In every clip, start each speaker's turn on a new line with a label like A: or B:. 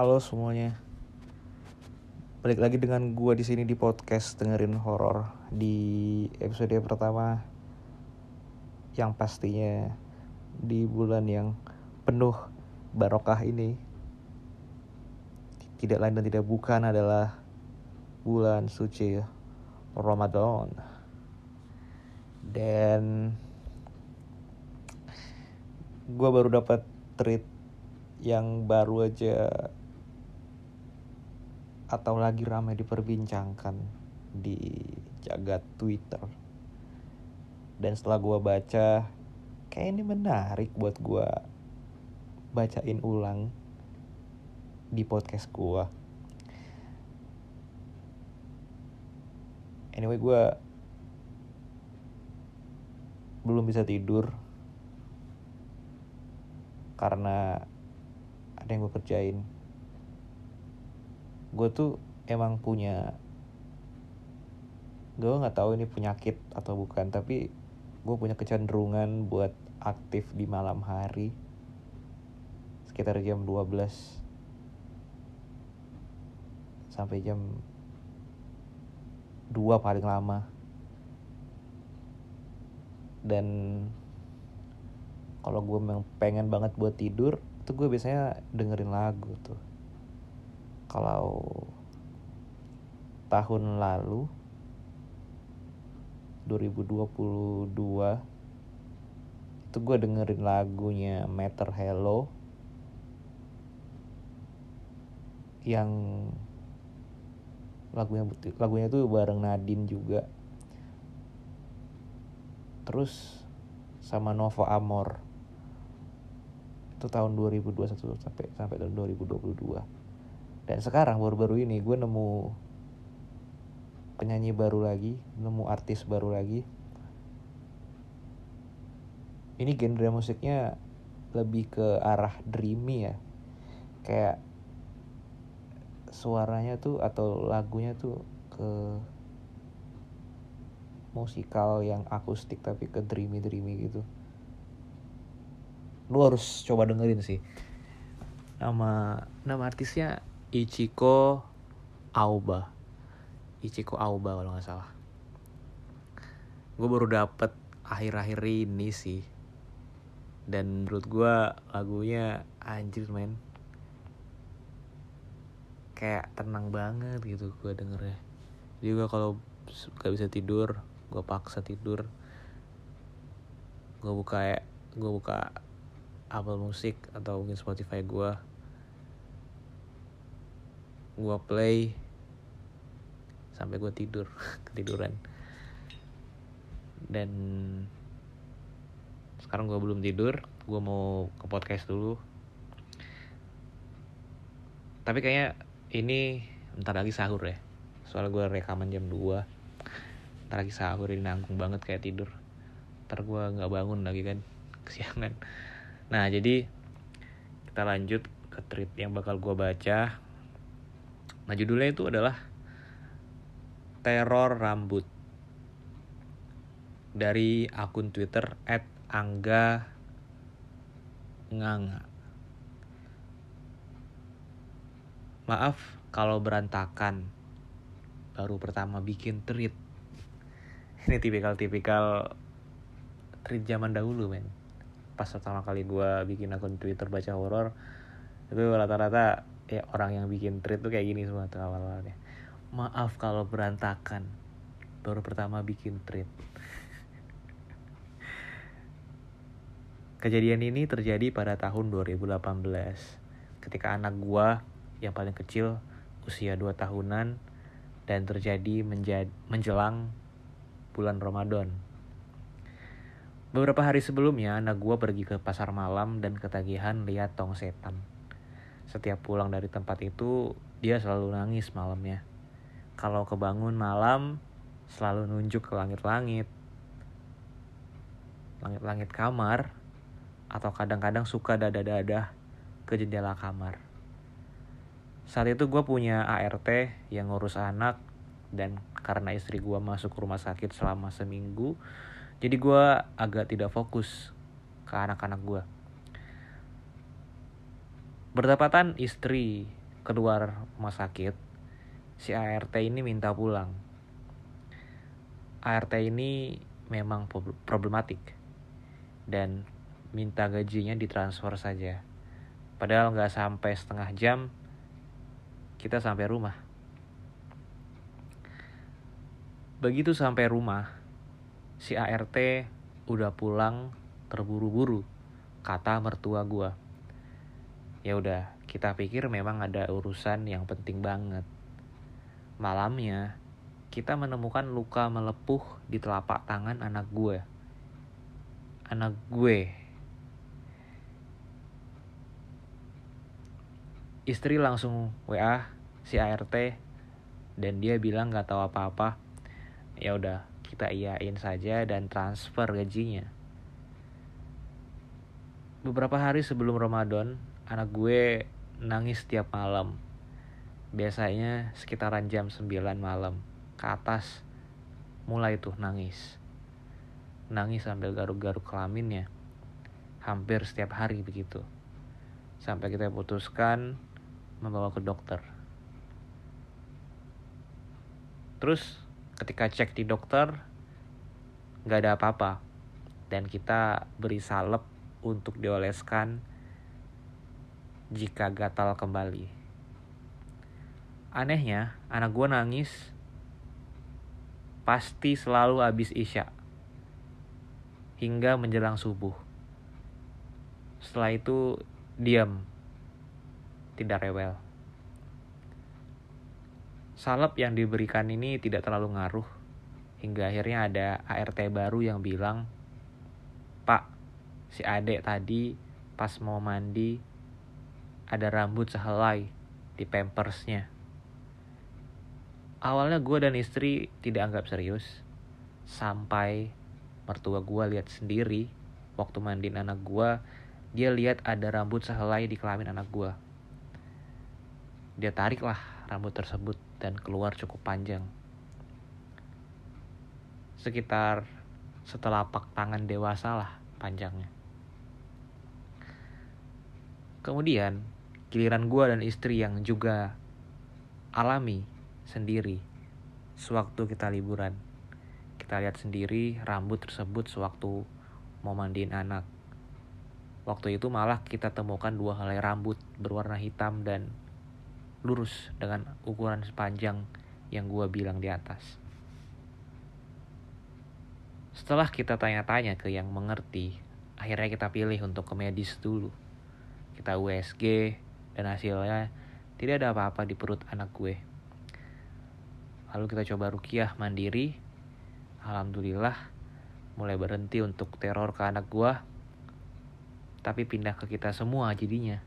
A: Halo semuanya. Balik lagi dengan gua di sini di podcast dengerin horor di episode pertama yang pastinya di bulan yang penuh barokah ini tidak lain dan tidak bukan adalah bulan suci Ramadan. Dan gua baru dapat treat yang baru aja atau lagi ramai diperbincangkan di jagat Twitter. Dan setelah gue baca, kayak ini menarik buat gue bacain ulang di podcast gue. Anyway, gue belum bisa tidur karena ada yang gue kerjain gue tuh emang punya gue nggak tahu ini penyakit atau bukan tapi gue punya kecenderungan buat aktif di malam hari sekitar jam 12 sampai jam 2 paling lama. Dan kalau gue memang pengen banget buat tidur itu gue biasanya dengerin lagu tuh kalau tahun lalu 2022 itu gue dengerin lagunya Matter Hello yang lagunya lagunya tuh bareng Nadine juga. Terus sama Novo Amor. Itu tahun 2021 sampai sampai tahun 2022 dan sekarang baru-baru ini gue nemu penyanyi baru lagi nemu artis baru lagi. Ini genre musiknya lebih ke arah dreamy ya. Kayak suaranya tuh atau lagunya tuh ke musikal yang akustik tapi ke dreamy dreamy gitu. Lu harus coba dengerin sih. Nama nama artisnya Ichiko Aoba. Ichiko Aoba kalau nggak salah. Gue baru dapet akhir-akhir ini sih. Dan menurut gue lagunya anjir men. Kayak tenang banget gitu gue dengernya. Jadi gue kalau gak bisa tidur gue paksa tidur. Gue buka ya gue buka Apple Music atau mungkin Spotify gue gue play sampai gue tidur ketiduran. Dan sekarang gue belum tidur gue mau ke podcast dulu. Tapi kayaknya ini ntar lagi sahur ya. Soalnya gue rekaman jam 2 ntar lagi sahur ini nanggung banget kayak tidur. Ntar gue nggak bangun lagi kan kesiangan. Nah jadi kita lanjut ke tweet yang bakal gue baca. Nah judulnya itu adalah Teror Rambut dari akun Twitter @angga nganga. Maaf kalau berantakan. Baru pertama bikin tweet. Ini tipikal-tipikal tweet zaman dahulu men pas pertama kali gue bikin akun Twitter baca horor itu rata-rata ya orang yang bikin tweet tuh kayak gini semua tuh awal-awalnya. Maaf kalau berantakan. Baru pertama bikin tweet kejadian ini terjadi pada tahun 2018 ketika anak gue yang paling kecil usia 2 tahunan dan terjadi menjelang bulan Ramadan. Beberapa hari sebelumnya, anak gue pergi ke pasar malam dan ketagihan lihat tong setan. Setiap pulang dari tempat itu, dia selalu nangis malamnya. Kalau kebangun malam, selalu nunjuk ke langit-langit. Langit-langit kamar, atau kadang-kadang suka dada-dada ke jendela kamar. Saat itu gue punya ART yang ngurus anak, dan karena istri gue masuk rumah sakit selama seminggu, jadi gue agak tidak fokus ke anak-anak gue. Berdapatan istri keluar rumah sakit si ART ini minta pulang. ART ini memang problematik dan minta gajinya ditransfer saja. Padahal nggak sampai setengah jam kita sampai rumah. Begitu sampai rumah si ART udah pulang terburu-buru kata mertua gua ya udah kita pikir memang ada urusan yang penting banget. Malamnya kita menemukan luka melepuh di telapak tangan anak gue. Anak gue. Istri langsung WA si ART dan dia bilang nggak tahu apa-apa. Ya udah kita iyain saja dan transfer gajinya. Beberapa hari sebelum Ramadan, anak gue nangis setiap malam. Biasanya sekitaran jam 9 malam ke atas mulai tuh nangis. Nangis sambil garuk-garuk kelaminnya. Hampir setiap hari begitu. Sampai kita putuskan membawa ke dokter. Terus ketika cek di dokter nggak ada apa-apa dan kita beri salep untuk dioleskan jika gatal kembali. Anehnya, anak gue nangis pasti selalu habis isya hingga menjelang subuh. Setelah itu diam, tidak rewel. Salep yang diberikan ini tidak terlalu ngaruh hingga akhirnya ada ART baru yang bilang, "Pak, si adek tadi pas mau mandi ada rambut sehelai di pampersnya. Awalnya gue dan istri tidak anggap serius sampai mertua gue lihat sendiri waktu mandiin anak gue dia lihat ada rambut sehelai di kelamin anak gue. Dia tariklah rambut tersebut dan keluar cukup panjang. Sekitar setelapak tangan dewasa lah panjangnya. Kemudian giliran gue dan istri yang juga alami sendiri sewaktu kita liburan. Kita lihat sendiri rambut tersebut sewaktu mau mandiin anak. Waktu itu malah kita temukan dua helai rambut berwarna hitam dan lurus dengan ukuran sepanjang yang gue bilang di atas. Setelah kita tanya-tanya ke yang mengerti, akhirnya kita pilih untuk ke medis dulu kita USG dan hasilnya tidak ada apa-apa di perut anak gue. Lalu kita coba rukiah mandiri. Alhamdulillah mulai berhenti untuk teror ke anak gue. Tapi pindah ke kita semua jadinya.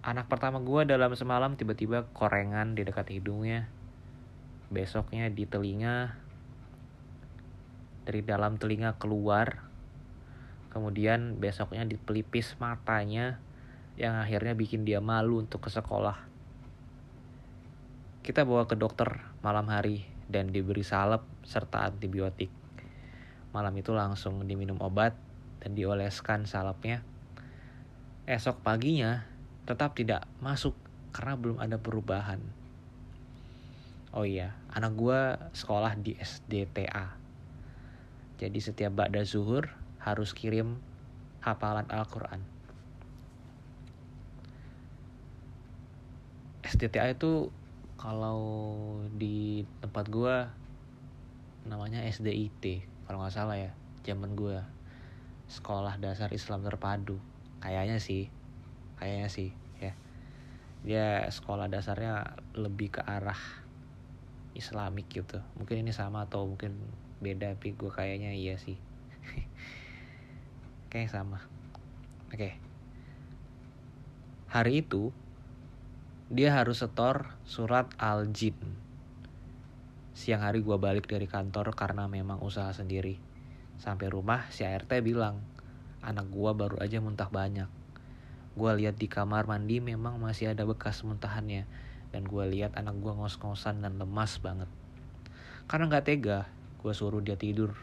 A: Anak pertama gue dalam semalam tiba-tiba korengan di dekat hidungnya. Besoknya di telinga. Dari dalam telinga keluar Kemudian besoknya dipelipis matanya yang akhirnya bikin dia malu untuk ke sekolah. Kita bawa ke dokter malam hari dan diberi salep serta antibiotik. Malam itu langsung diminum obat dan dioleskan salepnya. Esok paginya tetap tidak masuk karena belum ada perubahan. Oh iya, anak gue sekolah di SDTA. Jadi setiap bakda zuhur harus kirim hafalan Al-Quran. SDTA itu kalau di tempat gue namanya SDIT kalau nggak salah ya zaman gue sekolah dasar Islam terpadu. Kayaknya sih kayaknya sih ya. Dia sekolah dasarnya lebih ke arah Islamik gitu. Mungkin ini sama atau mungkin beda tapi gue kayaknya iya sih Kayak sama. Oke. Okay. Hari itu dia harus setor surat al-jin. Siang hari gue balik dari kantor karena memang usaha sendiri. Sampai rumah si ART bilang, anak gue baru aja muntah banyak. Gue lihat di kamar mandi memang masih ada bekas muntahannya. Dan gue lihat anak gue ngos-ngosan dan lemas banget. Karena gak tega, gue suruh dia tidur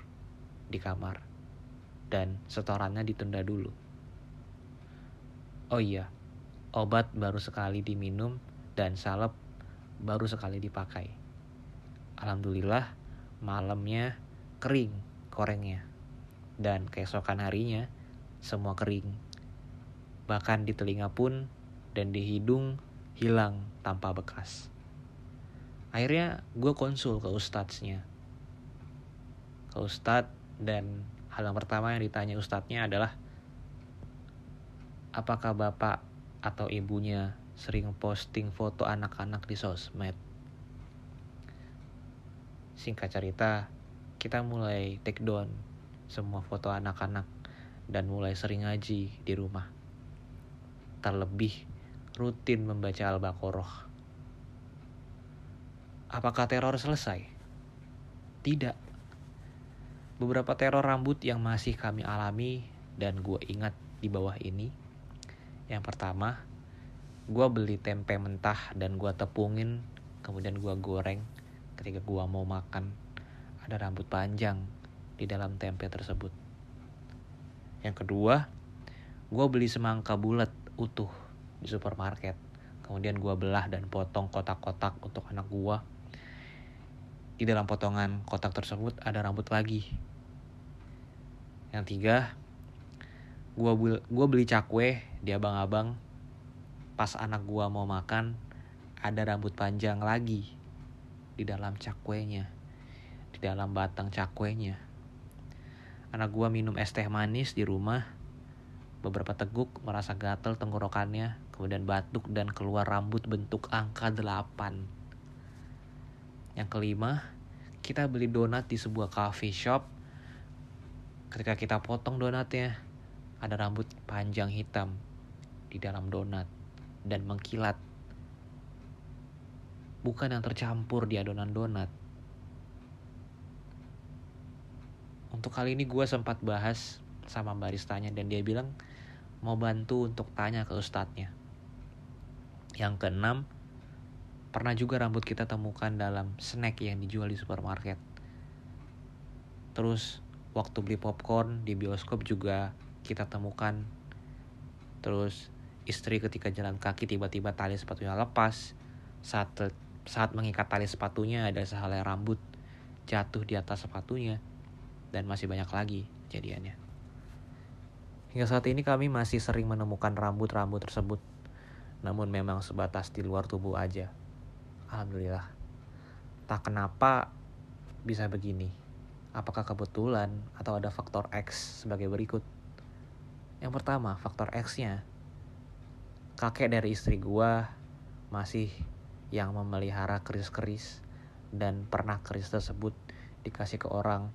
A: di kamar dan setorannya ditunda dulu. Oh iya, obat baru sekali diminum dan salep baru sekali dipakai. Alhamdulillah malamnya kering korengnya dan keesokan harinya semua kering. Bahkan di telinga pun dan di hidung hilang tanpa bekas. Akhirnya gue konsul ke ustadznya. Ke ustadz dan hal yang pertama yang ditanya ustadznya adalah apakah bapak atau ibunya sering posting foto anak-anak di sosmed. Singkat cerita, kita mulai take down semua foto anak-anak dan mulai sering ngaji di rumah. Terlebih rutin membaca Al-Baqarah. Apakah teror selesai? Tidak. Beberapa teror rambut yang masih kami alami dan gue ingat di bawah ini yang pertama, gue beli tempe mentah dan gue tepungin, kemudian gue goreng. Ketika gue mau makan, ada rambut panjang di dalam tempe tersebut. Yang kedua, gue beli semangka bulat utuh di supermarket. Kemudian gue belah dan potong kotak-kotak untuk anak gue. Di dalam potongan kotak tersebut ada rambut lagi. Yang tiga, gue gua beli cakwe di abang-abang. Pas anak gue mau makan ada rambut panjang lagi di dalam cakwenya di dalam batang cakwenya. Anak gue minum es teh manis di rumah. Beberapa teguk merasa gatel tenggorokannya kemudian batuk dan keluar rambut bentuk angka 8 yang kelima kita beli donat di sebuah coffee shop ketika kita potong donatnya ada rambut panjang hitam di dalam donat dan mengkilat. Bukan yang tercampur di adonan donat. Untuk kali ini gue sempat bahas sama baristanya dan dia bilang mau bantu untuk tanya ke ustadznya. Yang keenam, pernah juga rambut kita temukan dalam snack yang dijual di supermarket. Terus waktu beli popcorn di bioskop juga kita temukan. Terus istri ketika jalan kaki tiba-tiba tali sepatunya lepas. Saat saat mengikat tali sepatunya ada sehelai rambut jatuh di atas sepatunya dan masih banyak lagi kejadiannya hingga saat ini kami masih sering menemukan rambut-rambut tersebut. Namun memang sebatas di luar tubuh aja alhamdulillah tak kenapa bisa begini apakah kebetulan atau ada faktor X sebagai berikut yang pertama, faktor X-nya. Kakek dari istri gua masih yang memelihara keris-keris dan pernah keris tersebut dikasih ke orang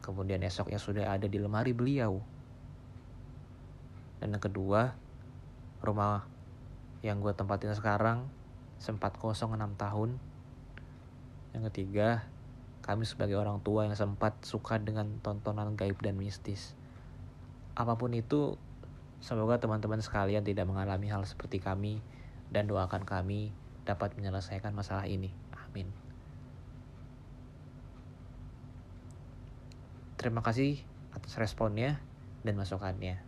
A: kemudian esoknya sudah ada di lemari beliau. Dan yang kedua, rumah yang gue tempatin sekarang sempat kosong 6 tahun. Yang ketiga, kami sebagai orang tua yang sempat suka dengan tontonan gaib dan mistis. Apa pun itu, Semoga teman-teman sekalian tidak mengalami hal seperti kami dan doakan kami dapat menyelesaikan masalah ini. Amin. Terima kasih atas responnya dan masukannya.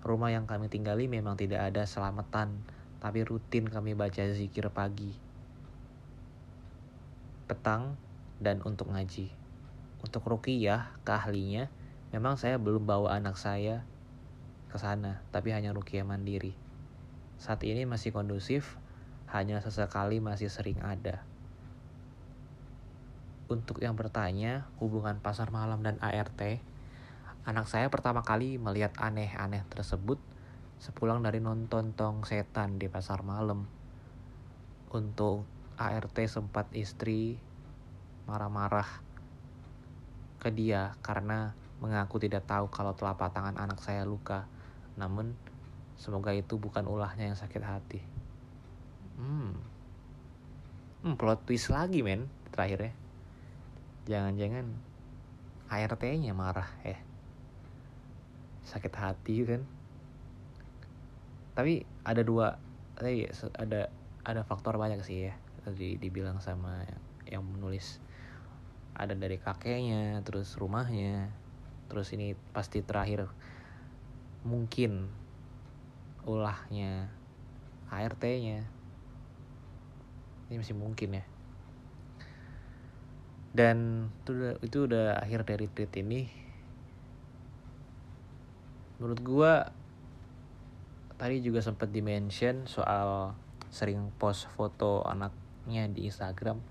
A: Rumah yang kami tinggali memang tidak ada selamatan, tapi rutin kami baca zikir pagi, petang, dan untuk ngaji. Untuk ruqyah, keahlinya, memang saya belum bawa anak saya ke sana, tapi hanya rukiah mandiri. Saat ini masih kondusif, hanya sesekali masih sering ada. Untuk yang bertanya, hubungan pasar malam dan ART, anak saya pertama kali melihat aneh-aneh tersebut sepulang dari nonton tong setan di pasar malam. Untuk ART sempat istri marah-marah ke dia karena mengaku tidak tahu kalau telapak tangan anak saya luka namun semoga itu bukan ulahnya yang sakit hati. Hmm. Hmm, plot twist lagi men terakhir ya. Jangan-jangan ART-nya marah ya. Sakit hati kan. Tapi ada dua eh, ada ada faktor banyak sih ya tadi dibilang sama yang menulis. Ada dari kakeknya terus rumahnya terus ini pasti terakhir mungkin ulahnya ART-nya ini masih mungkin ya. Dan itu udah, itu udah akhir dari tweet ini. Menurut gua tadi juga sempat dimention soal sering post foto anaknya di Instagram.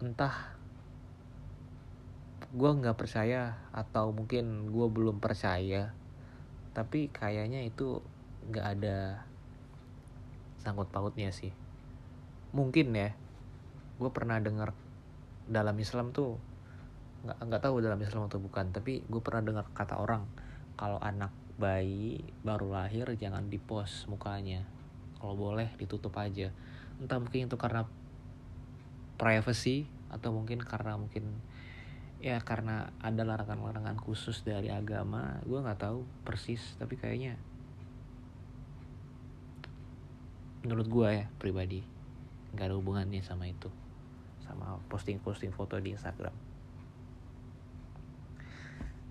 A: Entah gue nggak percaya atau mungkin gue belum percaya tapi kayaknya itu nggak ada sangkut pautnya sih. Mungkin ya gue pernah dengar dalam Islam tuh nggak nggak tahu dalam Islam atau bukan tapi gue pernah dengar kata orang kalau anak bayi baru lahir jangan dipost mukanya. Kalau boleh ditutup aja. Entah mungkin itu karena privacy atau mungkin karena mungkin ya karena ada larangan-larangan khusus dari agama. Gue nggak tahu persis tapi kayaknya menurut gue ya pribadi nggak ada hubungannya sama itu. Sama posting-posting foto di Instagram.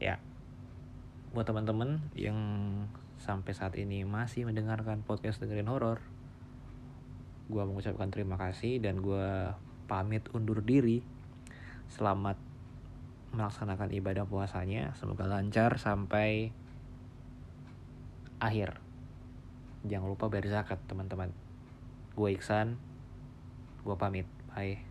A: Ya buat teman-teman yang sampai saat ini masih mendengarkan podcast dengerin horor gue mengucapkan terima kasih dan gue pamit undur diri selamat melaksanakan ibadah puasanya. Semoga lancar sampai akhir. Jangan lupa bayar zakat teman-teman. Gue Iksan, gue pamit. Bye.